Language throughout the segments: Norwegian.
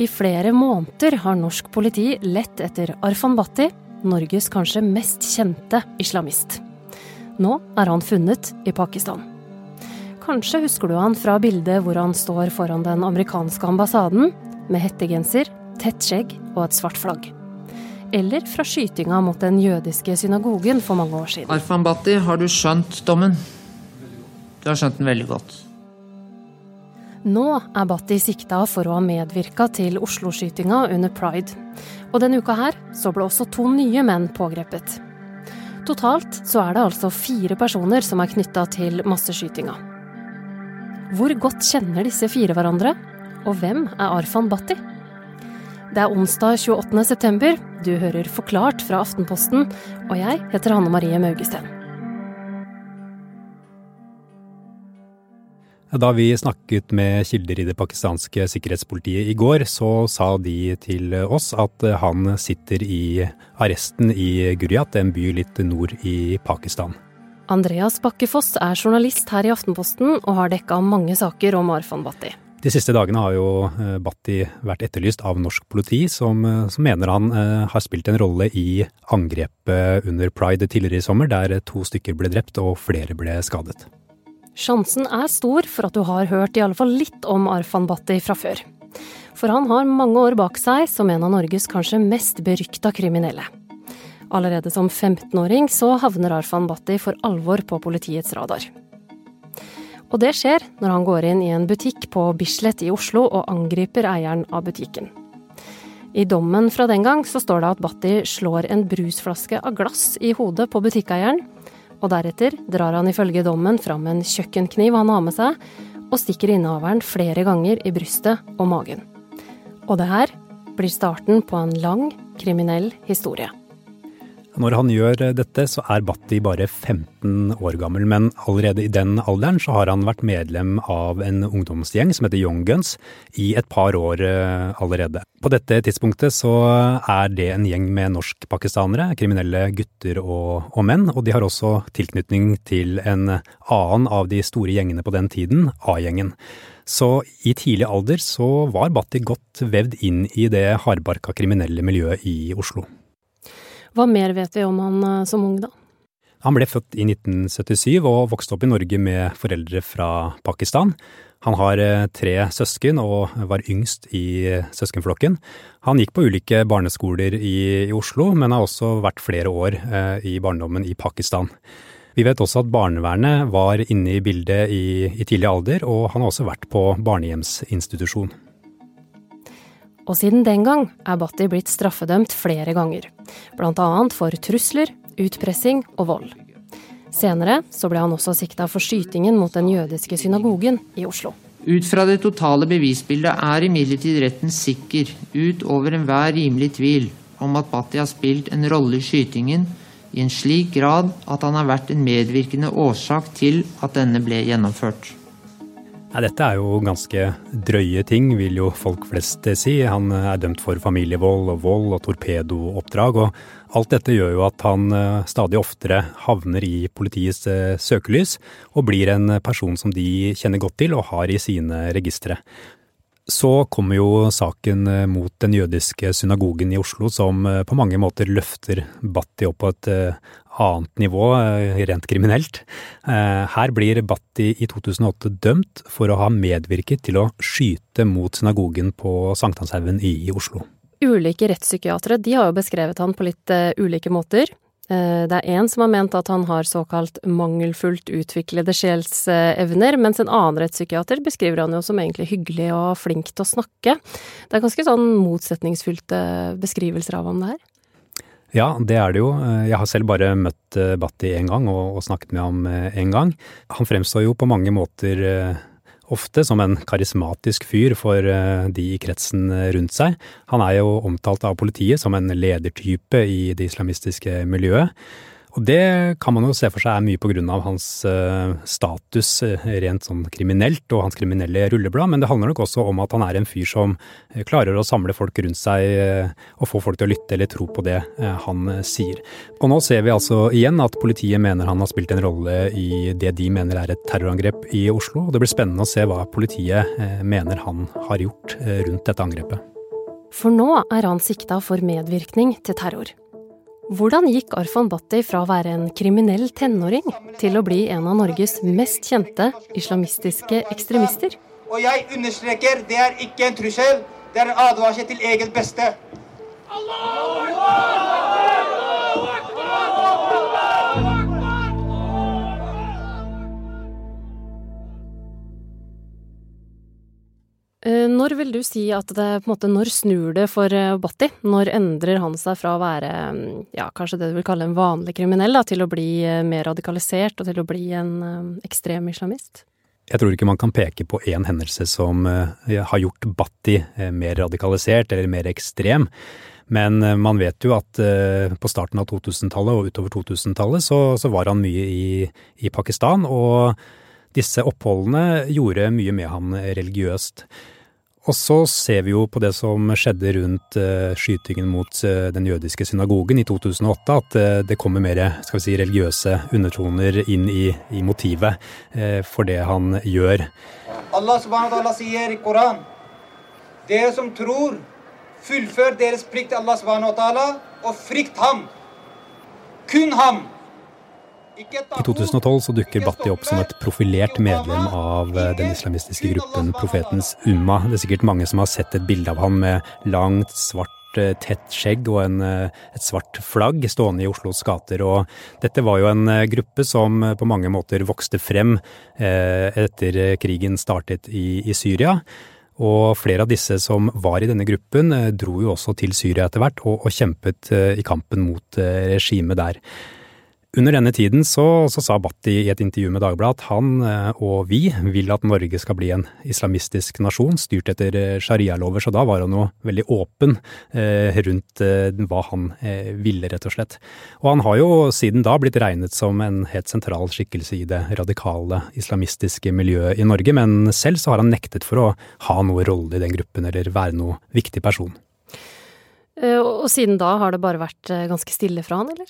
I flere måneder har norsk politi lett etter Arfan Bhatti, Norges kanskje mest kjente islamist. Nå er han funnet i Pakistan. Kanskje husker du han fra bildet hvor han står foran den amerikanske ambassaden med hettegenser, tett skjegg og et svart flagg. Eller fra skytinga mot den jødiske synagogen for mange år siden. Arfan Bhatti, har du skjønt dommen? Du har skjønt den veldig godt. Nå er Bhatti sikta for å ha medvirka til Oslo-skytinga under pride. Og denne uka her så ble også to nye menn pågrepet. Totalt så er det altså fire personer som er knytta til masseskytinga. Hvor godt kjenner disse fire hverandre? Og hvem er Arfan Bhatti? Det er onsdag 28. september. Du hører Forklart fra Aftenposten, og jeg heter Hanne Marie Maugesten. Da vi snakket med kilder i det pakistanske sikkerhetspolitiet i går, så sa de til oss at han sitter i arresten i Guriat, en by litt nord i Pakistan. Andreas Bakkefoss er journalist her i Aftenposten og har dekka mange saker om Arfan Bhatti. De siste dagene har jo eh, Bhatti vært etterlyst av norsk politi, som, eh, som mener han eh, har spilt en rolle i angrepet under pride tidligere i sommer, der to stykker ble drept og flere ble skadet. Sjansen er stor for at du har hørt i alle fall litt om Arfan Bhatti fra før. For han har mange år bak seg som en av Norges kanskje mest berykta kriminelle. Allerede som 15-åring så havner Arfan Bhatti for alvor på politiets radar. Og det skjer når han går inn i en butikk på Bislett i Oslo og angriper eieren av butikken. I dommen fra den gang så står det at Bhatti slår en brusflaske av glass i hodet på butikkeieren, og deretter drar han ifølge dommen fram en kjøkkenkniv han har med seg, og stikker innehaveren flere ganger i brystet og magen. Og det her blir starten på en lang kriminell historie. Når han gjør dette, så er Bhatti bare 15 år gammel, men allerede i den alderen så har han vært medlem av en ungdomsgjeng som heter Young Guns i et par år eh, allerede. På dette tidspunktet så er det en gjeng med norskpakistanere, kriminelle gutter og, og menn, og de har også tilknytning til en annen av de store gjengene på den tiden, A-gjengen. Så i tidlig alder så var Bhatti godt vevd inn i det hardbarka kriminelle miljøet i Oslo. Hva mer vet vi om han eh, som ung, da? Han ble født i 1977 og vokste opp i Norge med foreldre fra Pakistan. Han har eh, tre søsken og var yngst i søskenflokken. Han gikk på ulike barneskoler i, i Oslo, men har også vært flere år eh, i barndommen i Pakistan. Vi vet også at barnevernet var inne i bildet i, i tidlig alder, og han har også vært på barnehjemsinstitusjon. Og siden den gang er Bhatti blitt straffedømt flere ganger, bl.a. for trusler, utpressing og vold. Senere så ble han også sikta for skytingen mot den jødiske synagogen i Oslo. Ut fra det totale bevisbildet er imidlertid retten sikker, ut over enhver rimelig tvil, om at Bhatti har spilt en rolle i skytingen i en slik grad at han har vært en medvirkende årsak til at denne ble gjennomført. Nei, dette er jo ganske drøye ting, vil jo folk flest si. Han er dømt for familievold og vold og torpedooppdrag, og alt dette gjør jo at han eh, stadig oftere havner i politiets eh, søkelys, og blir en person som de kjenner godt til og har i sine registre. Så kommer jo saken eh, mot den jødiske synagogen i Oslo, som på mange måter løfter Bhatti opp på et annet nivå, eh, rent kriminelt. Eh, her blir Bhatti i 2008 dømt for å ha medvirket til å skyte mot synagogen på Sankthanshaugen i Oslo. Ulike rettspsykiatere de har jo beskrevet han på litt ulike måter. Uh, det er en som har ment at han har såkalt mangelfullt utviklede sjelsevner, mens en annen rettspsykiater beskriver han jo som egentlig hyggelig og flink til å snakke. Det er ganske sånn motsetningsfylte beskrivelser av ham det her. Ja, det er det jo. Jeg har selv bare møtt eh, Batti én gang og, og, snakket med ham én eh, gang. Han fremstår jo på mange måter eh, ofte som en karismatisk fyr for de i kretsen rundt seg. Han er jo omtalt av politiet som en ledertype i det islamistiske miljøet. Og det kan man jo se for seg er mye på grunn av hans uh, status uh, rent sånn kriminelt og hans kriminelle rulleblad, men det handler nok også om at han er en fyr som uh, klarer å samle folk rundt seg og få folk til å lytte eller tro på det han sier. Og nå ser vi altså igjen at politiet mener han har spilt en rolle i det de mener er et terrorangrep i Oslo, og det blir spennende å se hva politiet mener han har gjort rundt dette angrepet. For nå er han sikta for medvirkning til terror. Hvordan gikk Arfan Bhatti fra å være en kriminell tenåring til å bli en av Norges mest kjente islamistiske ekstremister? Og jeg understreker, det er ikke en trussel, det er en advarsel til eget beste. Allah! Når vil du si at det på en måte, når snur det for eh, Bhatti? Når endrer han seg fra å være mm, ja, kanskje det du vil kalle en vanlig kriminell, da, til å bli eh, mer radikalisert og til å bli en ekstrem islamist? Jeg tror ikke man kan peke på én hendelse som har gjort Bhatti mer radikalisert eller mer ekstrem. Men man vet jo at på starten av 2000-tallet og utover 2000-tallet så, så, var han mye i, i Pakistan, og disse oppholdene gjorde mye med han religiøst. Og så ser vi jo på det som skjedde rundt uh, skytingen mot uh, den jødiske synagogen i 2008, at uh, det kommer mer skal vi si, religiøse undertoner inn i, i motivet for det han gjør. Allah subhanahu wa sier i Koran Dere som tror, fullfør deres plikt til Allah subhanahu wa og frykt ham. Kun ham. I 2012 så dukker Bhatti opp som et profilert medlem av eh, den islamistiske gruppen Profetens Umma. Det er sikkert mange som har sett et bilde av ham med langt, svart eh, tett skjegg og en, eh, et svart flagg stående i Oslos gater. Og dette var jo en gruppe som på mange måter vokste frem etter krigen startet i, i Syria. Og flere av disse som var i denne gruppen, dro jo også til Syria etter hvert og, og kjempet i kampen mot regimet der. Under denne tiden så, så sa Bhatti i et intervju med Dagbladet at han eh, og vi vil at Norge skal bli en islamistisk nasjon styrt etter eh, sharialover, så da var han jo veldig åpen eh, rundt hva han ville, rett og slett. Og han har jo siden da blitt regnet som en helt sentral skikkelse i det radikale islamistiske miljøet i Norge, men selv så har han nektet for å ha noe rolle i den gruppen eller være noe viktig person. Og siden da har det bare vært ganske stille fra han, eller?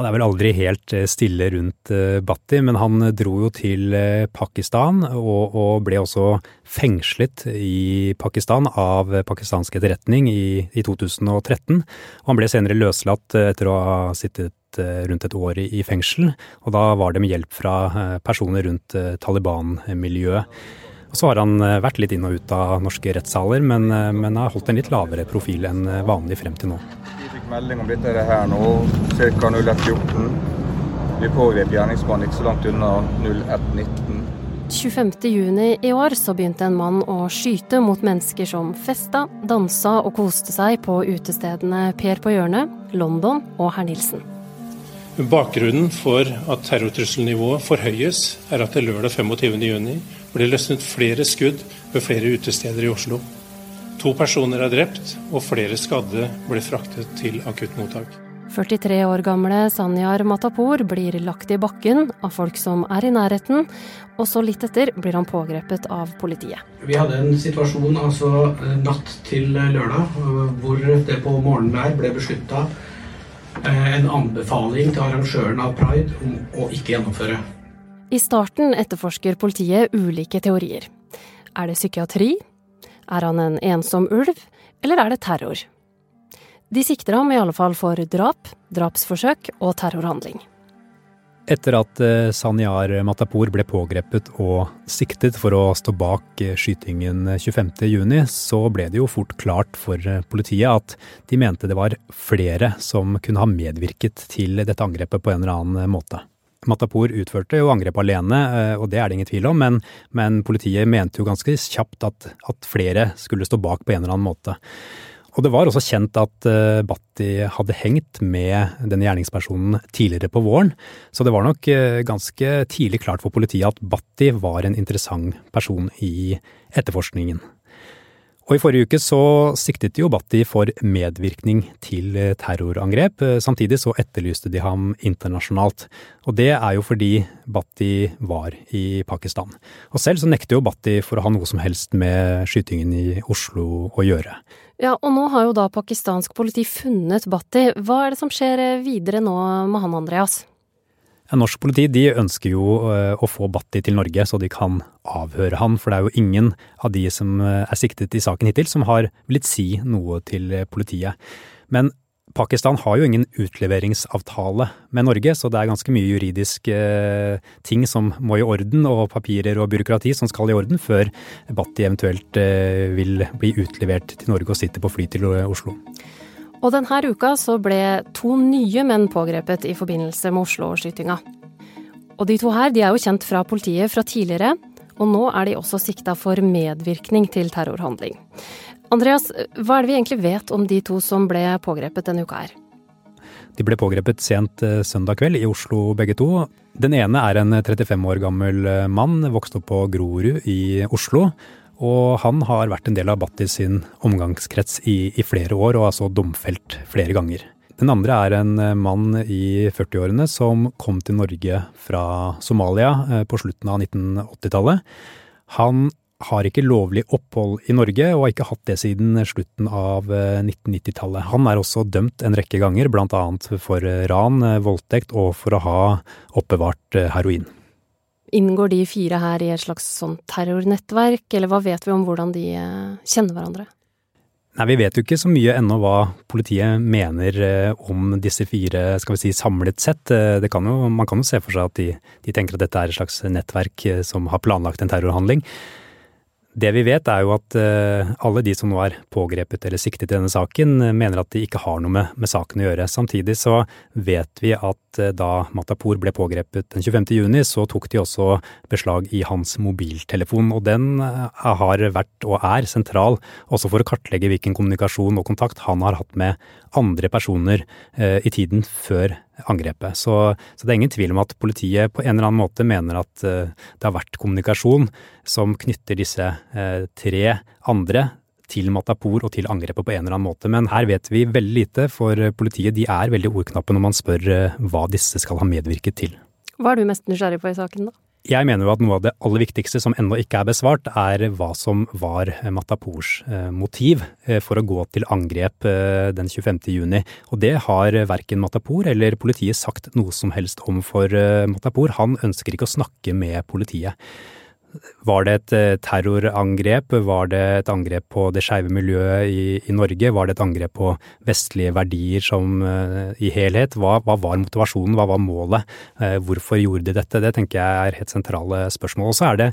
Det er vel aldri helt eh, stille rundt eh, Bhatti, men han dro jo til eh, Pakistan og, og ble også fengslet i Pakistan av pakistansk etterretning i, i, 2013. Og han ble senere løslatt etter å ha sittet rundt et år i, fengsel, og da var det med hjelp fra personer rundt Taliban-miljøet. Så har han vært litt inn og ut av norske rettssaler, men, men har holdt en litt lavere profil enn vanlig frem til nå melding om dette her nå, ca. 01.14. Vi pågrep gjerningsmannen ikke så langt unna 01.19. 25.6 i år så begynte en mann å skyte mot mennesker som festa, dansa og koste seg på utestedene Per på hjørnet, London og Herr Nilsen. Bakgrunnen for at terrortrusselnivået forhøyes, er at det lørdag 25.6 ble løsnet flere skudd ved flere utesteder i Oslo. To personer er drept, og flere skadde ble fraktet til akuttmottak. 43 år gamle Sanyar Matapour blir lagt i bakken av folk som er i nærheten, og så litt etter blir han pågrepet av politiet. Vi hadde en situasjon altså natt til lørdag hvor det på morgenen der ble beslutta eh, en anbefaling til arrangøren av pride om å ikke gjennomføre. I starten etterforsker politiet ulike teorier. Er det psykiatri? Er han en ensom ulv, eller er det terror? De sikter ham i alle fall for drap, drapsforsøk og terrorhandling. Etter at eh, Sanyar Matapour ble pågrepet og siktet for å stå bak eh, skytingen 25.6, så ble det jo fort klart for eh, politiet at de mente det var flere som kunne ha medvirket til dette angrepet på en eller annen måte. Matapour utførte jo angrep alene, eh, og det er det ingen tvil om, men, men politiet mente jo ganske kjapt at, at, flere skulle stå bak på en eller annen måte. Og det var også kjent at uh, Bhatti hadde hengt med denne gjerningspersonen tidligere på våren, så det var nok uh, ganske tidlig klart for politiet at Bhatti var en interessant person i etterforskningen. Og I forrige uke så siktet jo Bhatti for medvirkning til eh, terrorangrep. Eh, samtidig så etterlyste de ham internasjonalt. Og det er jo fordi Bhatti var i Pakistan. Og selv så nekter jo Bhatti for å ha noe som helst med skytingen i Oslo å gjøre. Ja, og nå har jo da pakistansk politi funnet Bhatti. Hva er det som skjer videre nå med han, Andreas? Norsk politi de ønsker jo eh, å få Bhatti til Norge så de kan avhøre han, for det er jo ingen av de som eh, er siktet i saken hittil som har villet si noe til politiet. Men Pakistan har jo ingen utleveringsavtale med Norge, så det er ganske mye juridiske ting som må i orden, og papirer og byråkrati som skal i orden, før Bhatti eventuelt vil bli utlevert til Norge og sitte på fly til Oslo. Og denne uka så ble to nye menn pågrepet i forbindelse med Oslo-skytinga. Og de to her de er jo kjent fra politiet fra tidligere, og nå er de også sikta for medvirkning til terrorhandling. Andreas, hva er det vi egentlig vet om de to som ble pågrepet denne uka her? De ble pågrepet sent eh, søndag kveld i Oslo begge to. Den ene er en 35 år gammel eh, mann, vokst opp på Grorud i Oslo. Og han har vært en del av Battis sin omgangskrets i, i, flere år, og altså domfelt flere ganger. Den andre er en eh, mann i 40-årene som kom til Norge fra Somalia eh, på slutten av 1980-tallet. Han har ikke lovlig opphold i Norge, og har ikke hatt det siden slutten av 1990-tallet. Eh, han er også dømt en rekke ganger, bl.a. for ran, voldtekt og for å ha oppbevart heroin. Inngår de fire her i et slags sånn terrornettverk, eller hva vet vi om hvordan de eh, kjenner hverandre? Nei, Vi vet jo ikke så mye ennå hva politiet mener eh, om disse fire skal vi si, samlet sett. Eh, kan jo, man kan jo se for seg at de, de tenker at dette er et slags nettverk som har planlagt en terrorhandling. Det vi vet er jo at alle de som nå er pågrepet eller siktet i denne saken, mener at de ikke har noe med, med saken å gjøre. Samtidig så vet vi at Eh, da Matapour ble pågrepet den 25. juni, så tok de også beslag i hans mobiltelefon. Og den eh, har vært og er sentral også for å kartlegge hvilken kommunikasjon og kontakt han har hatt med andre personer eh, i tiden før angrepet. Så, så, det er ingen tvil om at politiet på en eller annen måte mener at det har vært kommunikasjon som knytter disse tre andre til Matapour og til angrepet på en eller annen måte. Men her vet vi veldig lite, for politiet de er veldig ordknappe når man spør eh, hva disse skal ha medvirket til. Hva er du mest nysgjerrig på i saken, da? Jeg mener jo at noe av det aller viktigste som ennå ikke er besvart, er hva som var Matapours eh, motiv eh, for å gå til angrep den 25. juni. Og det har verken Matapour eller politiet sagt noe som helst om for Matapour. Han ønsker ikke å snakke med politiet. Var det et eh, terrorangrep? Var det et angrep på det skeive miljøet i, i, Norge? Var det et angrep på vestlige verdier som uh, i helhet? Hva, hva, var motivasjonen? Hva var målet? Uh, hvorfor gjorde de dette? Det tenker jeg er helt sentrale spørsmål. Og så er det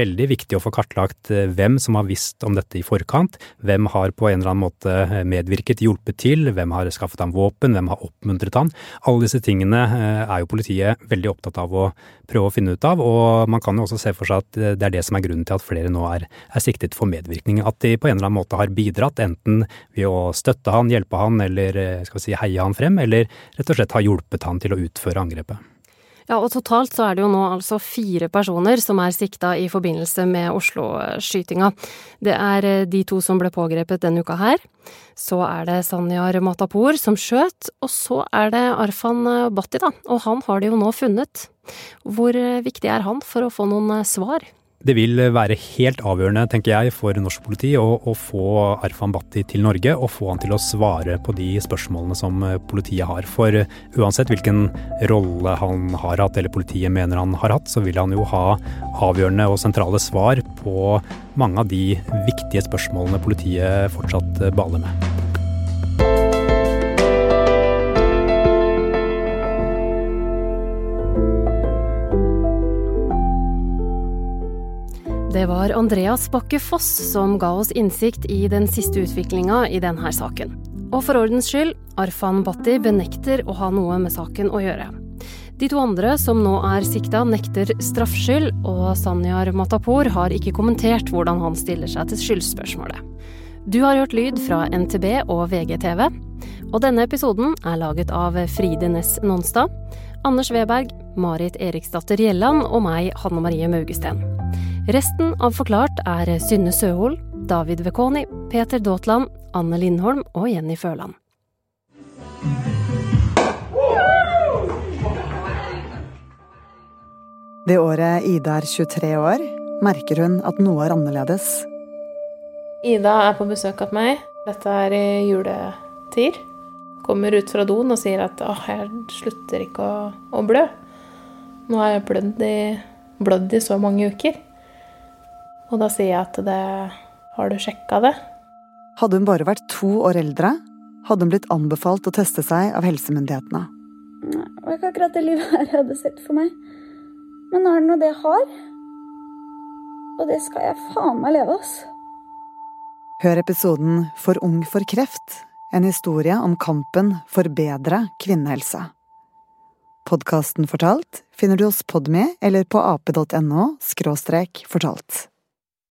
veldig viktig å få kartlagt hvem som har visst om dette i forkant. Hvem har på en eller annen måte medvirket, hjulpet til? Hvem har skaffet ham våpen? Hvem har oppmuntret ham? Alle disse tingene er jo politiet veldig opptatt av å prøve å finne ut av, og man kan jo også se for seg at det er det som er grunnen til at flere nå er, er, siktet for medvirkning. At de på en eller annen måte har bidratt, enten ved å støtte han, hjelpe han eller eh, skal vi si, heie han frem, eller rett og slett har hjulpet han til å utføre angrepet. Ja, og totalt så er det jo nå altså fire personer som er sikta i forbindelse med Oslo-skytinga. Det er eh, de to som ble pågrepet denne uka her. Så er det Sanyar Matapour som skjøt, og så er det Arfan Bhatti, da. Og han har de jo nå funnet. Hvor eh, viktig er han for å få noen svar? Det vil være helt avgjørende, tenker jeg, for norsk politi å, å, få Arfan Bhatti til Norge og få han til å svare på de spørsmålene som politiet har. For uansett hvilken rolle han har hatt, eller politiet mener han har hatt, så vil han jo ha avgjørende og sentrale svar på mange av de viktige spørsmålene politiet fortsatt baler med. Det var Andreas Bakke Foss som ga oss innsikt i den siste utviklinga i denne saken. Og for ordens skyld, Arfan Bhatti benekter å ha noe med saken å gjøre. De to andre som nå er sikta, nekter straffskyld, og Sanyar Matapour har ikke kommentert hvordan han stiller seg til skyldspørsmålet. Du har hørt lyd fra NTB og VGTV, og denne episoden er laget av Fride Næss Nonstad, Anders Weberg, Marit Eriksdatter Gjelland og meg, Hanne Marie Maugesten. Resten av Forklart er Synne Søhol, David Vekoni, Peter Daatland, Anne Lindholm og Jenny Føland. Det året Ida er 23 år, merker hun at noe er annerledes. Ida er på besøk hos meg. Dette er i juletider. Kommer ut fra doen og sier at 'Å, jeg slutter ikke å, å blø. Nå har jeg blødd i, blødd i så mange uker. Og da sier jeg at det Har du sjekka det? Hadde hun bare vært to år eldre, hadde hun blitt anbefalt å teste seg av helsemyndighetene. Nei, det var ikke akkurat det livet her jeg hadde sett for meg. Men nå er det nå det jeg har. Og det skal jeg faen meg leve, ass. Hør episoden For ung for kreft, en historie om kampen for bedre kvinnehelse. Podkasten Fortalt finner du oss Podme eller på ap.no – fortalt.